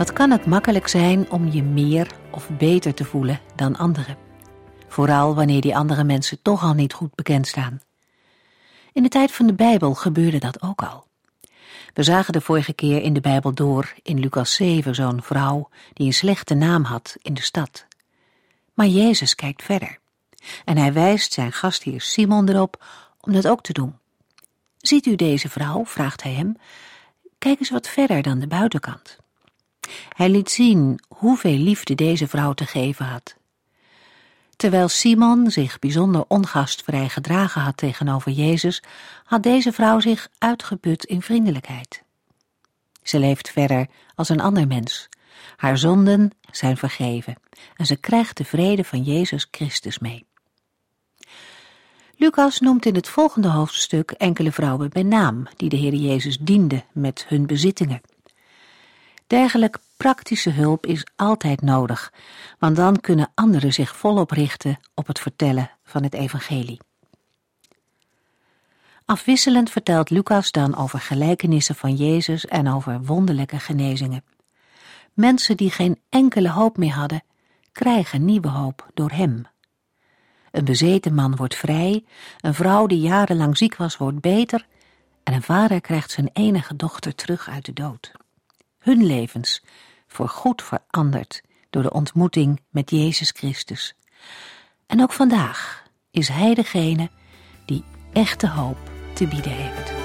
Wat kan het makkelijk zijn om je meer of beter te voelen dan anderen? Vooral wanneer die andere mensen toch al niet goed bekend staan. In de tijd van de Bijbel gebeurde dat ook al. We zagen de vorige keer in de Bijbel door in Lucas 7 zo'n vrouw die een slechte naam had in de stad. Maar Jezus kijkt verder. En hij wijst zijn gastheer Simon erop om dat ook te doen. Ziet u deze vrouw? vraagt hij hem. Kijk eens wat verder dan de buitenkant. Hij liet zien hoeveel liefde deze vrouw te geven had. Terwijl Simon zich bijzonder ongastvrij gedragen had tegenover Jezus, had deze vrouw zich uitgeput in vriendelijkheid. Ze leeft verder als een ander mens. Haar zonden zijn vergeven en ze krijgt de vrede van Jezus Christus mee. Lucas noemt in het volgende hoofdstuk enkele vrouwen bij naam die de Heer Jezus diende met hun bezittingen. Dergelijk praktische hulp is altijd nodig, want dan kunnen anderen zich volop richten op het vertellen van het evangelie. Afwisselend vertelt Lucas dan over gelijkenissen van Jezus en over wonderlijke genezingen. Mensen die geen enkele hoop meer hadden, krijgen nieuwe hoop door hem. Een bezeten man wordt vrij, een vrouw die jarenlang ziek was wordt beter en een vader krijgt zijn enige dochter terug uit de dood hun levens voor goed veranderd door de ontmoeting met Jezus Christus. En ook vandaag is Hij degene die echte hoop te bieden heeft.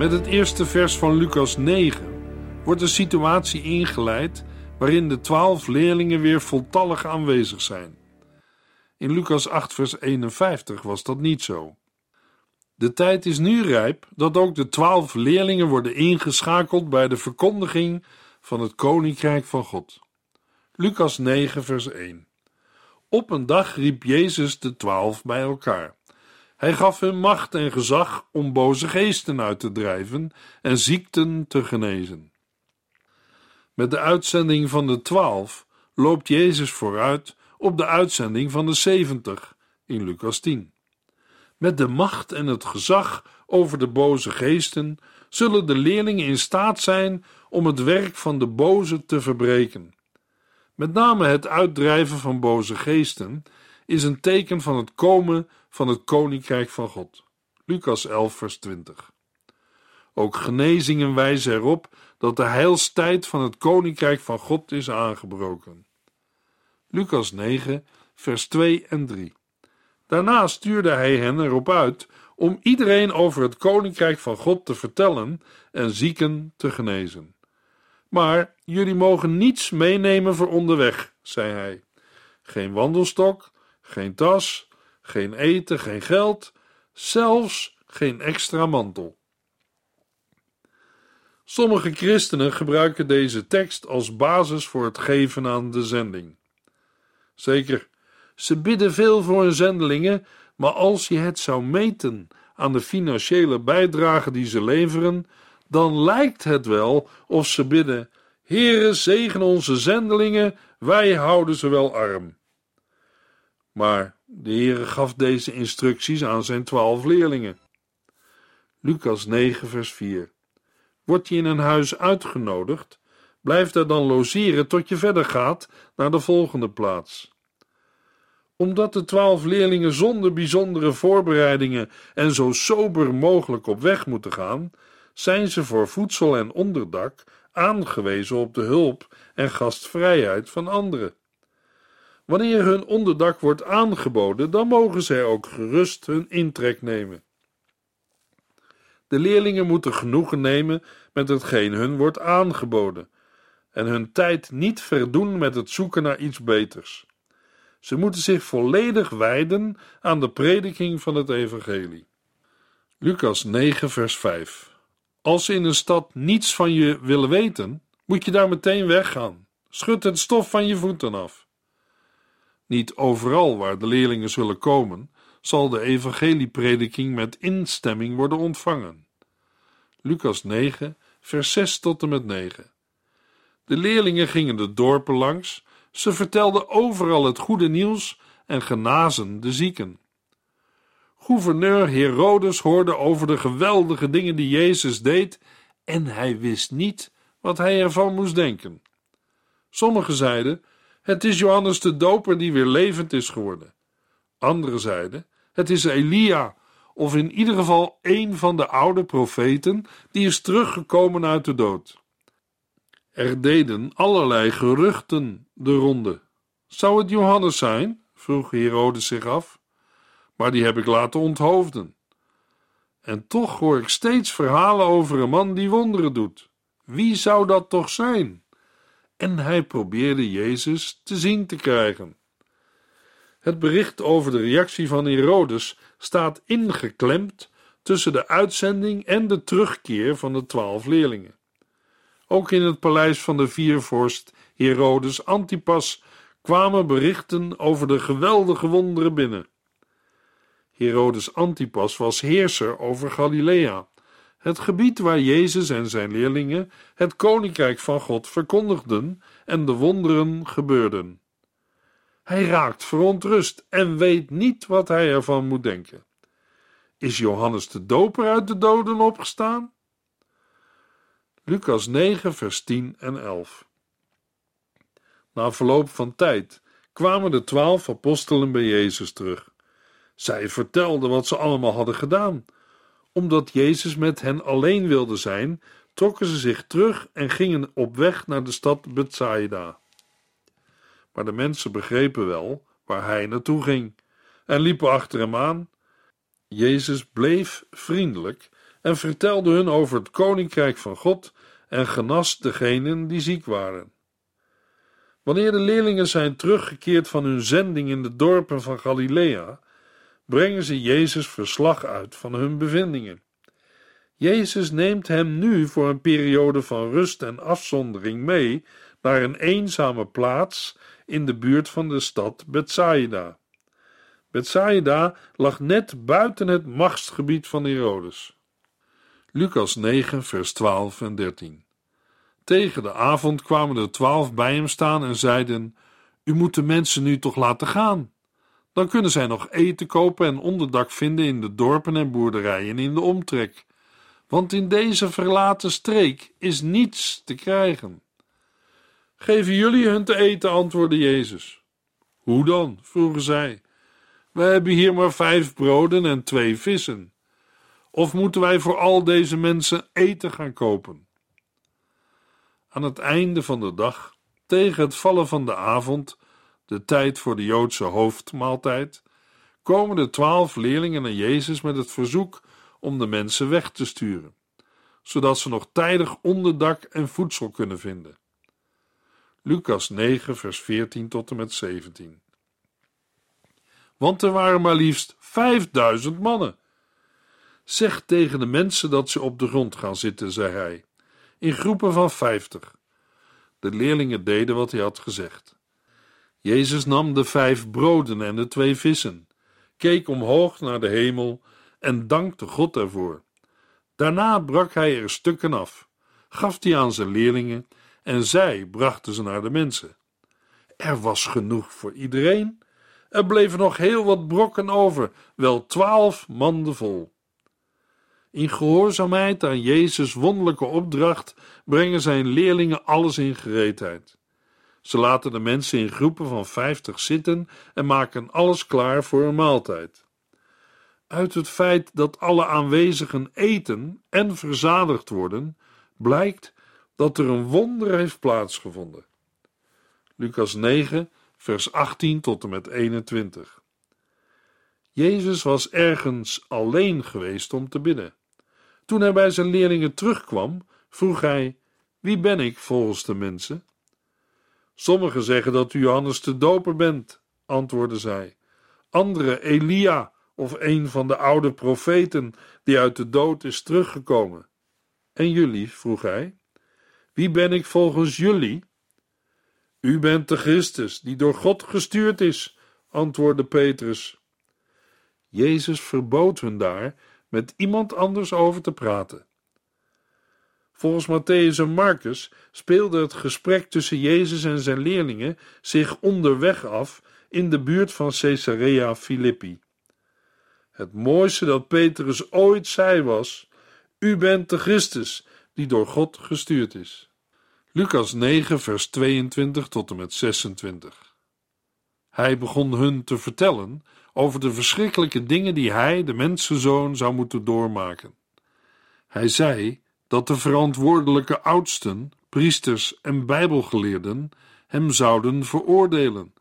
Met het eerste vers van Lucas 9 wordt een situatie ingeleid waarin de twaalf leerlingen weer voltallig aanwezig zijn. In Lucas 8, vers 51 was dat niet zo. De tijd is nu rijp dat ook de twaalf leerlingen worden ingeschakeld bij de verkondiging van het Koninkrijk van God. Lucas 9, vers 1. Op een dag riep Jezus de twaalf bij elkaar. Hij gaf hun macht en gezag om boze geesten uit te drijven en ziekten te genezen. Met de uitzending van de twaalf loopt Jezus vooruit op de uitzending van de zeventig in Lucas 10. Met de macht en het gezag over de boze geesten zullen de leerlingen in staat zijn om het werk van de boze te verbreken. Met name het uitdrijven van boze geesten is een teken van het komen van het koninkrijk van God. Lucas 11, vers 20. Ook genezingen wijzen erop dat de heilstijd van het koninkrijk van God is aangebroken. Lucas 9, vers 2 en 3. Daarna stuurde hij hen erop uit om iedereen over het koninkrijk van God te vertellen en zieken te genezen. Maar jullie mogen niets meenemen voor onderweg, zei hij. Geen wandelstok, geen tas, geen eten, geen geld, zelfs geen extra mantel. Sommige christenen gebruiken deze tekst als basis voor het geven aan de zending. Zeker, ze bidden veel voor hun zendelingen, maar als je het zou meten aan de financiële bijdrage die ze leveren, dan lijkt het wel of ze bidden: Heere, zegen onze zendelingen, wij houden ze wel arm. Maar de Heere gaf deze instructies aan zijn twaalf leerlingen. Lucas 9, vers 4. Word je in een huis uitgenodigd, blijf daar dan logeren tot je verder gaat naar de volgende plaats. Omdat de twaalf leerlingen zonder bijzondere voorbereidingen en zo sober mogelijk op weg moeten gaan, zijn ze voor voedsel en onderdak aangewezen op de hulp en gastvrijheid van anderen. Wanneer hun onderdak wordt aangeboden, dan mogen zij ook gerust hun intrek nemen. De leerlingen moeten genoegen nemen met hetgeen hun wordt aangeboden en hun tijd niet verdoen met het zoeken naar iets beters. Ze moeten zich volledig wijden aan de prediking van het evangelie. Lucas 9 vers 5 Als ze in een stad niets van je willen weten, moet je daar meteen weggaan. Schud het stof van je voeten af. Niet overal waar de leerlingen zullen komen, zal de evangelieprediking met instemming worden ontvangen. Lucas 9, vers 6 tot en met 9. De leerlingen gingen de dorpen langs, ze vertelden overal het goede nieuws en genazen de zieken. Gouverneur Herodes hoorde over de geweldige dingen die Jezus deed en hij wist niet wat hij ervan moest denken. Sommigen zeiden: Het is Johannes de Doper die weer levend is geworden. Anderen zeiden: Het is Elia, of in ieder geval een van de oude profeten die is teruggekomen uit de dood. Er deden allerlei geruchten de ronde. Zou het Johannes zijn? vroeg Herodes zich af. Maar die heb ik laten onthoofden. En toch hoor ik steeds verhalen over een man die wonderen doet. Wie zou dat toch zijn? En hij probeerde Jezus te zien te krijgen. Het bericht over de reactie van Herodes staat ingeklemd tussen de uitzending en de terugkeer van de twaalf leerlingen. Ook in het paleis van de viervorst Herodes Antipas kwamen berichten over de geweldige wonderen binnen. Herodes Antipas was heerser over Galilea, het gebied waar Jezus en zijn leerlingen het koninkrijk van God verkondigden en de wonderen gebeurden. Hij raakt verontrust en weet niet wat hij ervan moet denken. Is Johannes de Doper uit de doden opgestaan? Lucas 9, vers 10 en 11. Na verloop van tijd kwamen de twaalf apostelen bij Jezus terug. Zij vertelden wat ze allemaal hadden gedaan. Omdat Jezus met hen alleen wilde zijn, trokken ze zich terug en gingen op weg naar de stad Bethsaida. Maar de mensen begrepen wel waar hij naartoe ging en liepen achter hem aan. Jezus bleef vriendelijk en vertelde hun over het koninkrijk van God en genas degenen die ziek waren. Wanneer de leerlingen zijn teruggekeerd van hun zending in de dorpen van Galilea, brengen ze Jezus verslag uit van hun bevindingen. Jezus neemt hem nu voor een periode van rust en afzondering mee naar een eenzame plaats in de buurt van de stad Bethsaida. Bethsaida lag net buiten het machtsgebied van Herodes. Lucas 9, vers 12 en 13. Tegen de avond kwamen de twaalf bij hem staan en zeiden: U moet de mensen nu toch laten gaan. Dan kunnen zij nog eten kopen en onderdak vinden in de dorpen en boerderijen in de omtrek. Want in deze verlaten streek is niets te krijgen. Geven jullie hun te eten, antwoordde Jezus. Hoe dan? vroegen zij. We hebben hier maar vijf broden en twee vissen. Of moeten wij voor al deze mensen eten gaan kopen? Aan het einde van de dag, tegen het vallen van de avond, de tijd voor de Joodse hoofdmaaltijd, komen de twaalf leerlingen naar Jezus met het verzoek om de mensen weg te sturen, zodat ze nog tijdig onderdak en voedsel kunnen vinden. Lucas 9, vers 14 tot en met 17. Want er waren maar liefst vijfduizend mannen. Zeg tegen de mensen dat ze op de grond gaan zitten, zei hij, in groepen van vijftig. De leerlingen deden wat hij had gezegd. Jezus nam de vijf broden en de twee vissen, keek omhoog naar de hemel en dankte God ervoor. Daarna brak hij er stukken af, gaf die aan zijn leerlingen en zij brachten ze naar de mensen. Er was genoeg voor iedereen. Er bleven nog heel wat brokken over, wel twaalf manden vol. In gehoorzaamheid aan Jezus' wonderlijke opdracht brengen zijn leerlingen alles in gereedheid. Ze laten de mensen in groepen van vijftig zitten en maken alles klaar voor een maaltijd. Uit het feit dat alle aanwezigen eten en verzadigd worden, blijkt dat er een wonder heeft plaatsgevonden. Lucas 9, vers 18 tot en met 21. Jezus was ergens alleen geweest om te bidden. Toen hij bij zijn leerlingen terugkwam, vroeg hij: Wie ben ik volgens de mensen? Sommigen zeggen dat u Johannes de Doper bent, antwoordde zij. Anderen Elia of een van de oude profeten die uit de dood is teruggekomen. En jullie, vroeg hij, wie ben ik volgens jullie? U bent de Christus die door God gestuurd is, antwoordde Petrus. Jezus verbood hun daar met iemand anders over te praten. Volgens Matthäus en Marcus speelde het gesprek tussen Jezus en zijn leerlingen zich onderweg af in de buurt van Caesarea Philippi. Het mooiste dat Petrus ooit zei was: U bent de Christus die door God gestuurd is. Lucas 9, vers 22 tot en met 26. Hij begon hun te vertellen over de verschrikkelijke dingen die hij, de mensenzoon, zou moeten doormaken. Hij zei dat de verantwoordelijke oudsten, priesters en bijbelgeleerden hem zouden veroordelen,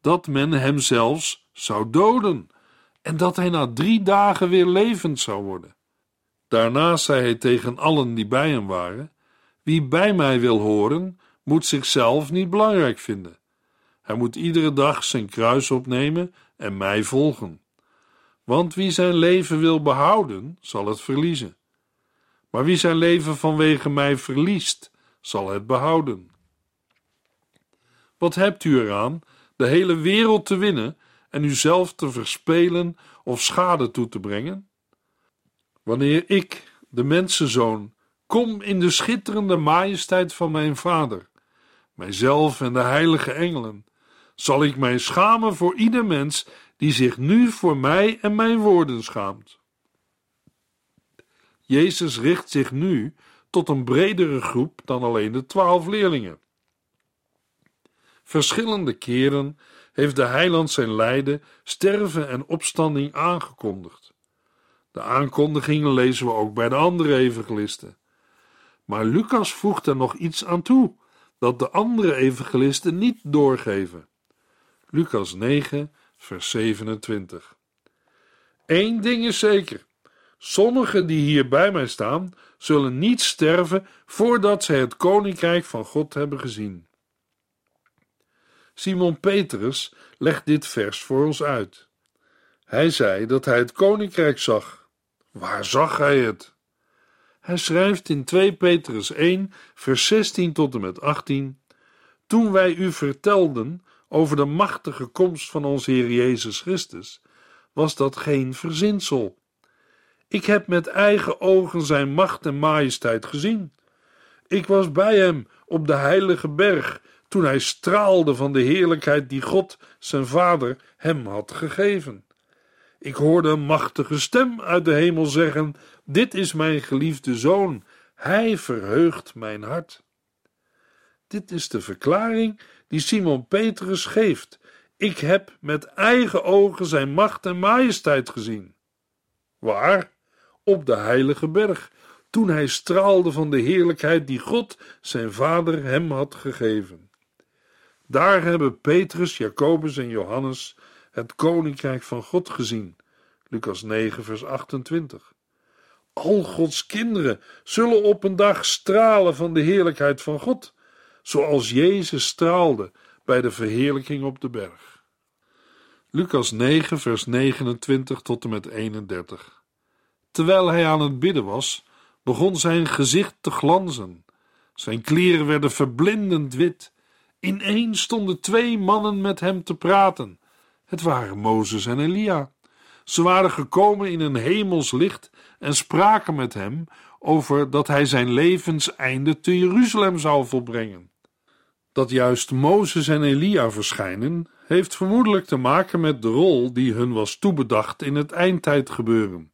dat men hem zelfs zou doden en dat hij na drie dagen weer levend zou worden. Daarna zei hij tegen allen die bij hem waren: Wie bij mij wil horen, moet zichzelf niet belangrijk vinden. Hij moet iedere dag zijn kruis opnemen en mij volgen. Want wie zijn leven wil behouden, zal het verliezen. Maar wie zijn leven vanwege mij verliest, zal het behouden. Wat hebt u eraan de hele wereld te winnen en uzelf te verspelen of schade toe te brengen? Wanneer ik, de mensenzoon, kom in de schitterende majesteit van mijn Vader, mijzelf en de heilige engelen, zal ik mij schamen voor ieder mens die zich nu voor mij en mijn woorden schaamt. Jezus richt zich nu tot een bredere groep dan alleen de twaalf leerlingen. Verschillende keren heeft de heiland zijn lijden, sterven en opstanding aangekondigd. De aankondigingen lezen we ook bij de andere evangelisten. Maar Lucas voegt er nog iets aan toe dat de andere evangelisten niet doorgeven. Lucas 9, vers 27. Eén ding is zeker: sommigen die hier bij mij staan, zullen niet sterven voordat zij het koninkrijk van God hebben gezien. Simon Petrus legt dit vers voor ons uit. Hij zei dat hij het koninkrijk zag. Waar zag hij het? Hij schrijft in 2 Petrus 1, vers 16 tot en met 18: Toen wij u vertelden over de machtige komst van onze Heer Jezus Christus, was dat geen verzinsel. Ik heb met eigen ogen zijn macht en majesteit gezien. Ik was bij hem op de heilige berg toen hij straalde van de heerlijkheid die God, zijn Vader, hem had gegeven. Ik hoorde een machtige stem uit de hemel zeggen: Dit is mijn geliefde zoon, hij verheugt mijn hart. Dit is de verklaring die Simon Petrus geeft. Ik heb met eigen ogen zijn macht en majesteit gezien. Waar? Op de heilige berg, toen hij straalde van de heerlijkheid die God, zijn vader, hem had gegeven. Daar hebben Petrus, Jacobus en Johannes het koninkrijk van God gezien. Lucas 9, vers 28. Al Gods kinderen zullen op een dag stralen van de heerlijkheid van God zoals Jezus straalde bij de verheerlijking op de berg. Lucas 9, vers 29 tot en met 31. Terwijl hij aan het bidden was, begon zijn gezicht te glanzen. Zijn kleren werden verblindend wit. Ineens stonden twee mannen met hem te praten. Het waren Mozes en Elia. Ze waren gekomen in een hemels licht en spraken met hem over dat hij zijn levenseinde te Jeruzalem zou volbrengen. Dat juist Mozes en Elia verschijnen, heeft vermoedelijk te maken met de rol die hun was toebedacht in het eindtijdgebeuren.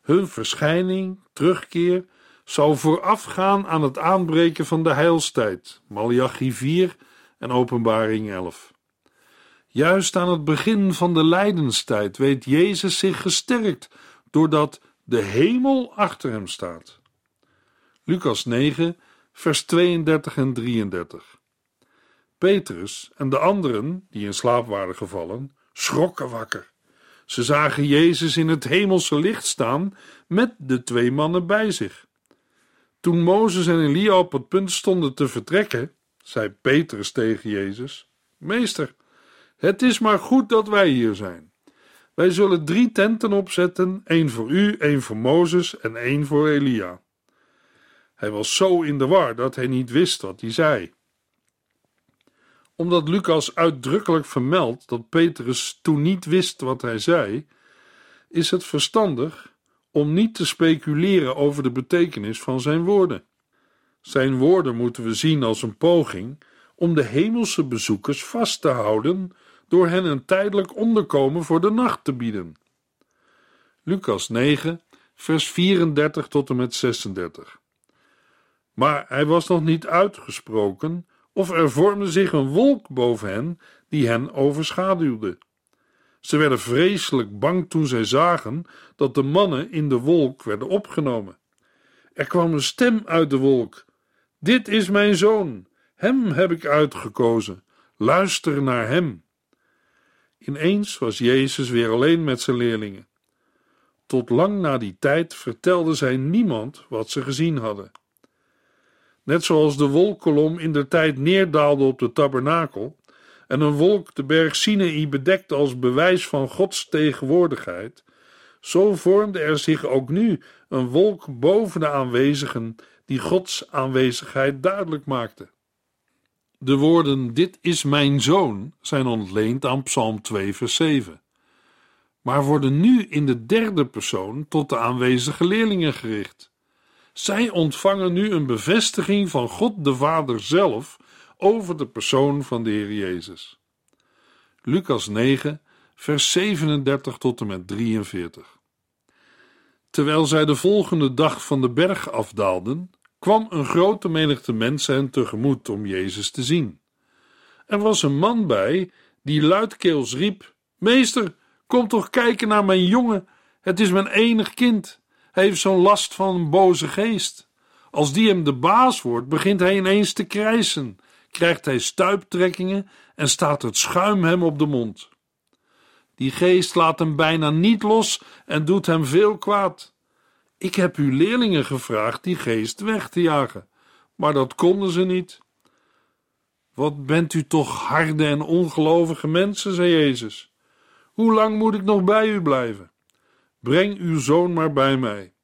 Hun verschijning, terugkeer, zou voorafgaan aan het aanbreken van de heilstijd, Malachi 4 en Openbaring 11. Juist aan het begin van de lijdenstijd weet Jezus zich gesterkt doordat de hemel achter hem staat. Lucas 9, vers 32 en 33. Petrus en de anderen, die in slaap waren gevallen, schrokken wakker. Ze zagen Jezus in het hemelse licht staan met de twee mannen bij zich. Toen Mozes en Elia op het punt stonden te vertrekken, zei Petrus tegen Jezus: Meester, het is maar goed dat wij hier zijn. Wij zullen drie tenten opzetten: één voor u, één voor Mozes en één voor Elia. Hij was zo in de war dat hij niet wist wat hij zei. Omdat Lucas uitdrukkelijk vermeldt dat Petrus toen niet wist wat hij zei, is het verstandig om niet te speculeren over de betekenis van zijn woorden. Zijn woorden moeten we zien als een poging om de hemelse bezoekers vast te houden door hen een tijdelijk onderkomen voor de nacht te bieden. Lucas 9, vers 34 tot en met 36. Maar hij was nog niet uitgesproken, of er vormde zich een wolk boven hen die hen overschaduwde. Ze werden vreselijk bang toen zij zagen dat de mannen in de wolk werden opgenomen. Er kwam een stem uit de wolk: Dit is mijn zoon, hem heb ik uitgekozen, luister naar hem. Ineens was Jezus weer alleen met zijn leerlingen. Tot lang na die tijd vertelde zij niemand wat ze gezien hadden. Net zoals de wolkkolom in de tijd neerdaalde op de tabernakel en een wolk de berg Sinaï bedekte als bewijs van Gods tegenwoordigheid, zo vormde er zich ook nu een wolk boven de aanwezigen die Gods aanwezigheid duidelijk maakte. De woorden: Dit is mijn zoon zijn ontleend aan Psalm 2, vers 7, maar worden nu in de derde persoon tot de aanwezige leerlingen gericht. Zij ontvangen nu een bevestiging van God de Vader zelf over de persoon van de Heer Jezus. Lucas 9, vers 37 tot en met 43. Terwijl zij de volgende dag van de berg afdaalden, kwam een grote menigte mensen hen tegemoet om Jezus te zien. Er was een man bij die luidkeels riep: Meester, kom toch kijken naar mijn jongen, het is mijn enig kind. Heeft zo'n last van een boze geest. Als die hem de baas wordt, begint hij ineens te krijsen, krijgt hij stuiptrekkingen en staat het schuim hem op de mond. Die geest laat hem bijna niet los en doet hem veel kwaad. Ik heb uw leerlingen gevraagd die geest weg te jagen, maar dat konden ze niet. Wat bent u toch harde en ongelovige mensen, zei Jezus. Hoe lang moet ik nog bij u blijven? Breng uw zoon maar bij mij.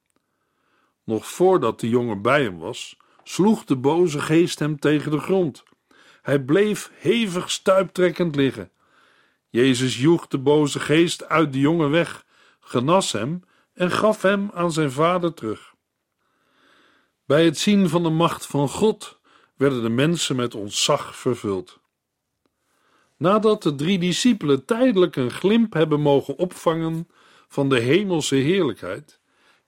Nog voordat de jongen bij hem was, sloeg de boze geest hem tegen de grond. Hij bleef hevig stuiptrekkend liggen. Jezus joeg de boze geest uit de jongen weg, genas hem en gaf hem aan zijn vader terug. Bij het zien van de macht van God werden de mensen met ontzag vervuld. Nadat de drie discipelen tijdelijk een glimp hebben mogen opvangen van de hemelse heerlijkheid,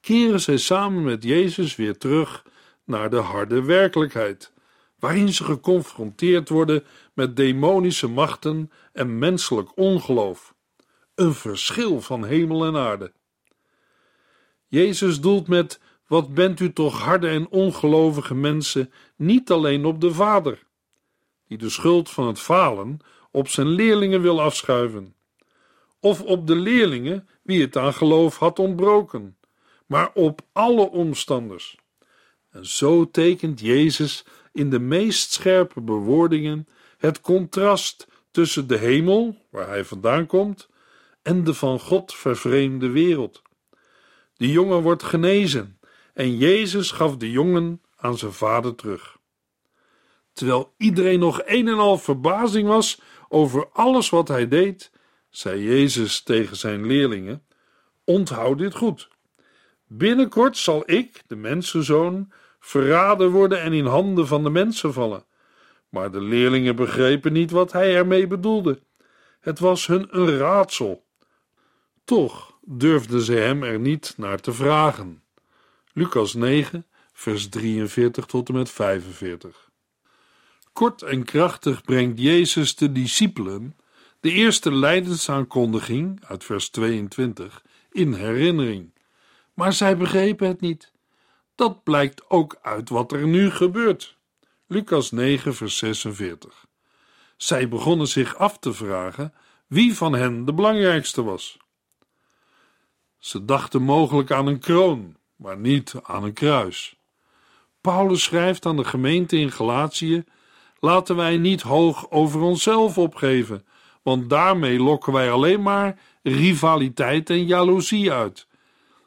keren zij samen met Jezus weer terug naar de harde werkelijkheid, waarin ze geconfronteerd worden met demonische machten en menselijk ongeloof. Een verschil van hemel en aarde. Jezus doelt met: Wat bent u toch harde en ongelovige mensen, niet alleen op de Vader, die de schuld van het falen op zijn leerlingen wil afschuiven, of op de leerlingen wie het aan geloof had ontbroken, maar op alle omstanders. En zo tekent Jezus in de meest scherpe bewoordingen het contrast tussen de hemel, waar hij vandaan komt, en de van God vervreemde wereld. De jongen wordt genezen en Jezus gaf de jongen aan zijn vader terug. Terwijl iedereen nog een en al verbazing was over alles wat hij deed, zei Jezus tegen zijn leerlingen: Onthoud dit goed. Binnenkort zal ik, de mensenzoon, verraden worden en in handen van de mensen vallen. Maar de leerlingen begrepen niet wat hij ermee bedoelde. Het was hun een raadsel. Toch durfden ze hem er niet naar te vragen. Lucas 9, vers 43 tot en met 45. Kort en krachtig brengt Jezus de discipelen de eerste lijdensaankondiging uit vers 22 in herinnering. Maar zij begrepen het niet. Dat blijkt ook uit wat er nu gebeurt. Lucas 9, vers 46. Zij begonnen zich af te vragen wie van hen de belangrijkste was. Ze dachten mogelijk aan een kroon, maar niet aan een kruis. Paulus schrijft aan de gemeente in Galatië: Laten wij niet hoog over onszelf opgeven, want daarmee lokken wij alleen maar rivaliteit en jaloezie uit.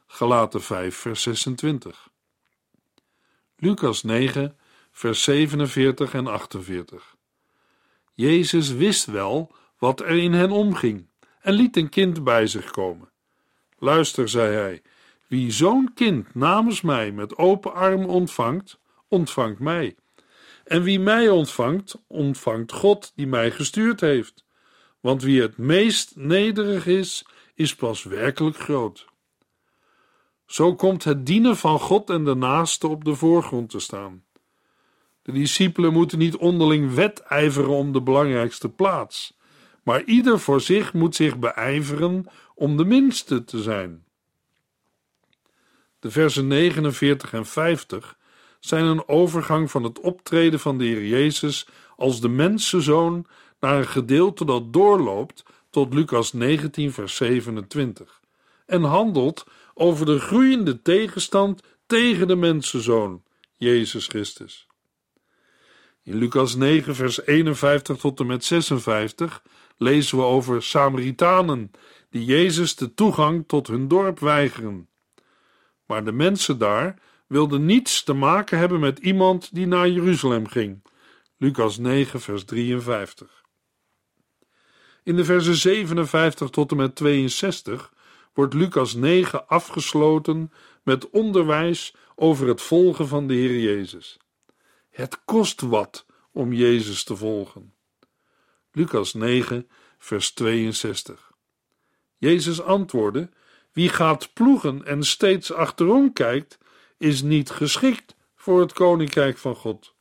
Galaten 5, vers 26. Lucas 9, vers 47 en 48. Jezus wist wel wat er in hen omging en liet een kind bij zich komen. Luister, zei hij, wie zo'n kind namens mij met open arm ontvangt, ontvangt mij. En wie mij ontvangt, ontvangt God die mij gestuurd heeft. Want wie het meest nederig is, is pas werkelijk groot. Zo komt het dienen van God en de naaste op de voorgrond te staan. De discipelen moeten niet onderling wedijveren om de belangrijkste plaats, maar ieder voor zich moet zich beijveren om de minste te zijn. De versen 49 en 50 zijn een overgang van het optreden van de Heer Jezus als de mensenzoon naar een gedeelte dat doorloopt tot Lucas 19, vers 27 en handelt over de groeiende tegenstand tegen de mensenzoon, Jezus Christus. In Lucas 9, vers 51 tot en met 56 lezen we over Samaritanen die Jezus de toegang tot hun dorp weigeren. Maar de mensen daar wilden niets te maken hebben met iemand die naar Jeruzalem ging. Lucas 9, vers 53. In de versen 57 tot en met 62 wordt Lucas 9 afgesloten met onderwijs over het volgen van de Heer Jezus. Het kost wat om Jezus te volgen. Lucas 9, vers 62. Jezus antwoordde: Wie gaat ploegen en steeds achterom kijkt, is niet geschikt voor het koninkrijk van God.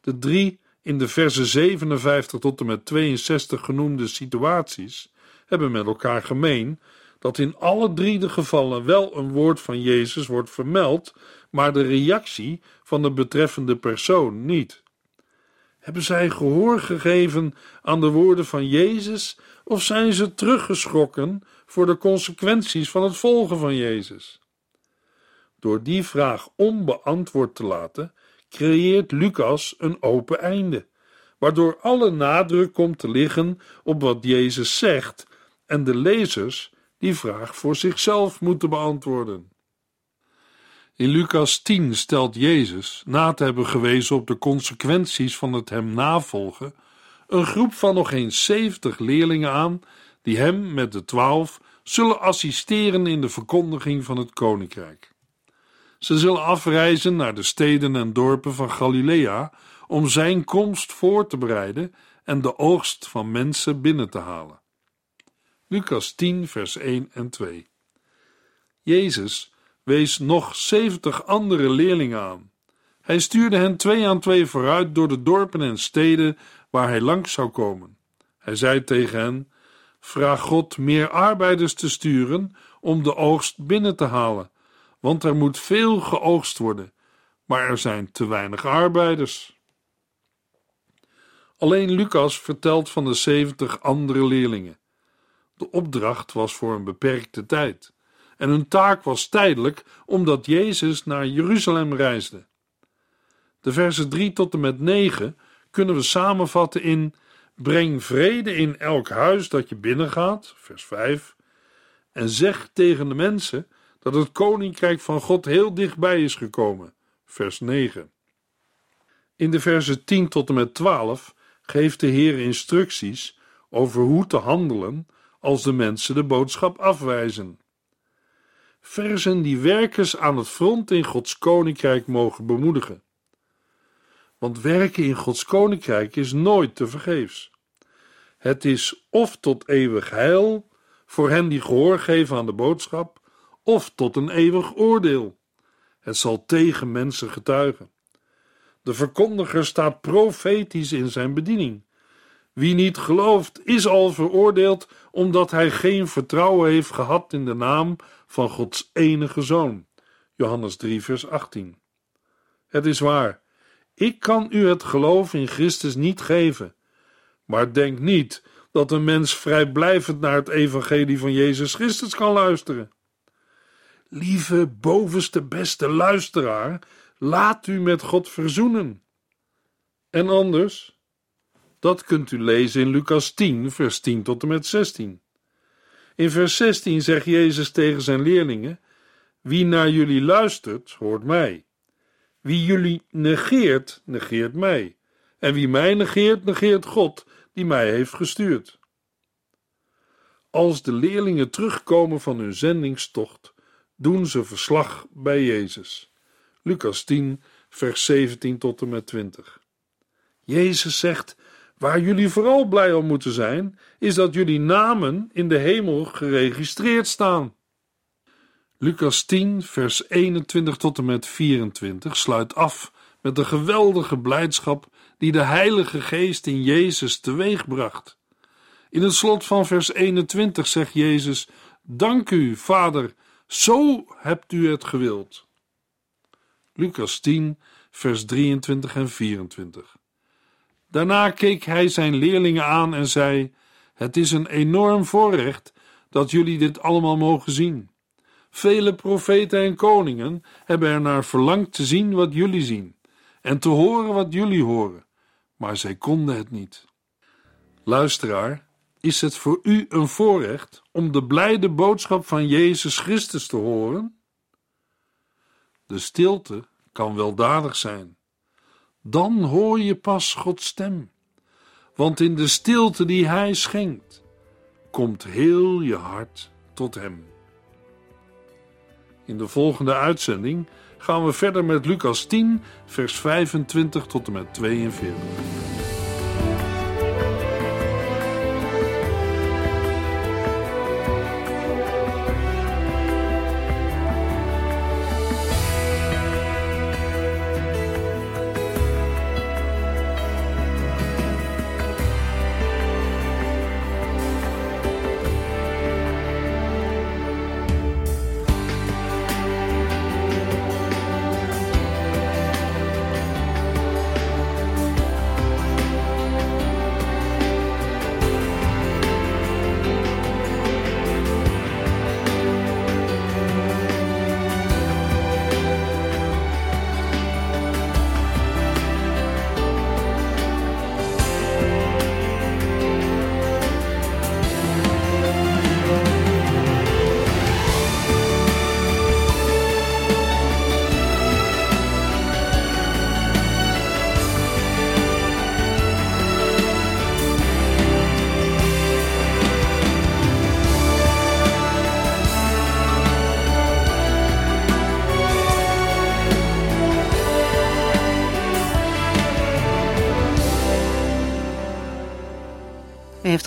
De drie in de versen 57 tot en met 62 genoemde situaties hebben met elkaar gemeen dat in alle drie de gevallen wel een woord van Jezus wordt vermeld, maar de reactie van de betreffende persoon niet. Hebben zij gehoor gegeven aan de woorden van Jezus of zijn ze teruggeschrokken voor de consequenties van het volgen van Jezus? Door die vraag onbeantwoord te laten, creëert Lucas een open einde, waardoor alle nadruk komt te liggen op wat Jezus zegt en de lezers die vraag voor zichzelf moeten beantwoorden. In Lucas 10 stelt Jezus, na te hebben gewezen op de consequenties van het hem navolgen, een groep van nog eens 70 leerlingen aan die hem met de twaalf zullen assisteren in de verkondiging van het koninkrijk. Ze zullen afreizen naar de steden en dorpen van Galilea om zijn komst voor te bereiden en de oogst van mensen binnen te halen. Lucas 10, vers 1 en 2. Jezus wees nog zeventig andere leerlingen aan. Hij stuurde hen twee aan twee vooruit door de dorpen en steden waar hij langs zou komen. Hij zei tegen hen: Vraag God meer arbeiders te sturen om de oogst binnen te halen, want er moet veel geoogst worden, maar er zijn te weinig arbeiders. Alleen Lucas vertelt van de zeventig andere leerlingen. De opdracht was voor een beperkte tijd en hun taak was tijdelijk omdat Jezus naar Jeruzalem reisde. De versen 3 tot en met 9 kunnen we samenvatten in Breng vrede in elk huis dat je binnengaat, vers 5, en zeg tegen de mensen dat het koninkrijk van God heel dichtbij is gekomen, vers 9. In de versen 10 tot en met 12 geeft de Heer instructies over hoe te handelen als de mensen de boodschap afwijzen. Versen die werkers aan het front in Gods koninkrijk mogen bemoedigen. Want werken in Gods koninkrijk is nooit te vergeefs. Het is of tot eeuwig heil voor hen die gehoor geven aan de boodschap, of tot een eeuwig oordeel. Het zal tegen mensen getuigen. De verkondiger staat profetisch in zijn bediening. Wie niet gelooft, is al veroordeeld omdat hij geen vertrouwen heeft gehad in de naam van Gods enige zoon. Johannes 3, vers 18. Het is waar, ik kan u het geloof in Christus niet geven, maar denk niet dat een mens vrijblijvend naar het evangelie van Jezus Christus kan luisteren. Lieve bovenste beste luisteraar, laat u met God verzoenen. En anders? Dat kunt u lezen in Lucas 10, vers 10 tot en met 16. In vers 16 zegt Jezus tegen zijn leerlingen: Wie naar jullie luistert, hoort mij. Wie jullie negeert, negeert mij. En wie mij negeert, negeert God, die mij heeft gestuurd. Als de leerlingen terugkomen van hun zendingstocht, doen ze verslag bij Jezus. Lucas 10, vers 17 tot en met 20. Jezus zegt: Waar jullie vooral blij om moeten zijn, is dat jullie namen in de hemel geregistreerd staan. Lucas 10, vers 21 tot en met 24 sluit af met de geweldige blijdschap die de Heilige Geest in Jezus teweegbracht. In het slot van vers 21 zegt Jezus: Dank u, Vader, zo hebt u het gewild. Lucas 10, vers 23 en 24. Daarna keek hij zijn leerlingen aan en zei: Het is een enorm voorrecht dat jullie dit allemaal mogen zien. Vele profeten en koningen hebben er naar verlangd te zien wat jullie zien en te horen wat jullie horen, maar zij konden het niet. Luisteraar, is het voor u een voorrecht om de blijde boodschap van Jezus Christus te horen? De stilte kan weldadig zijn. Dan hoor je pas Gods stem, want in de stilte die Hij schenkt, komt heel je hart tot Hem. In de volgende uitzending gaan we verder met Lucas 10, vers 25 tot en met 42.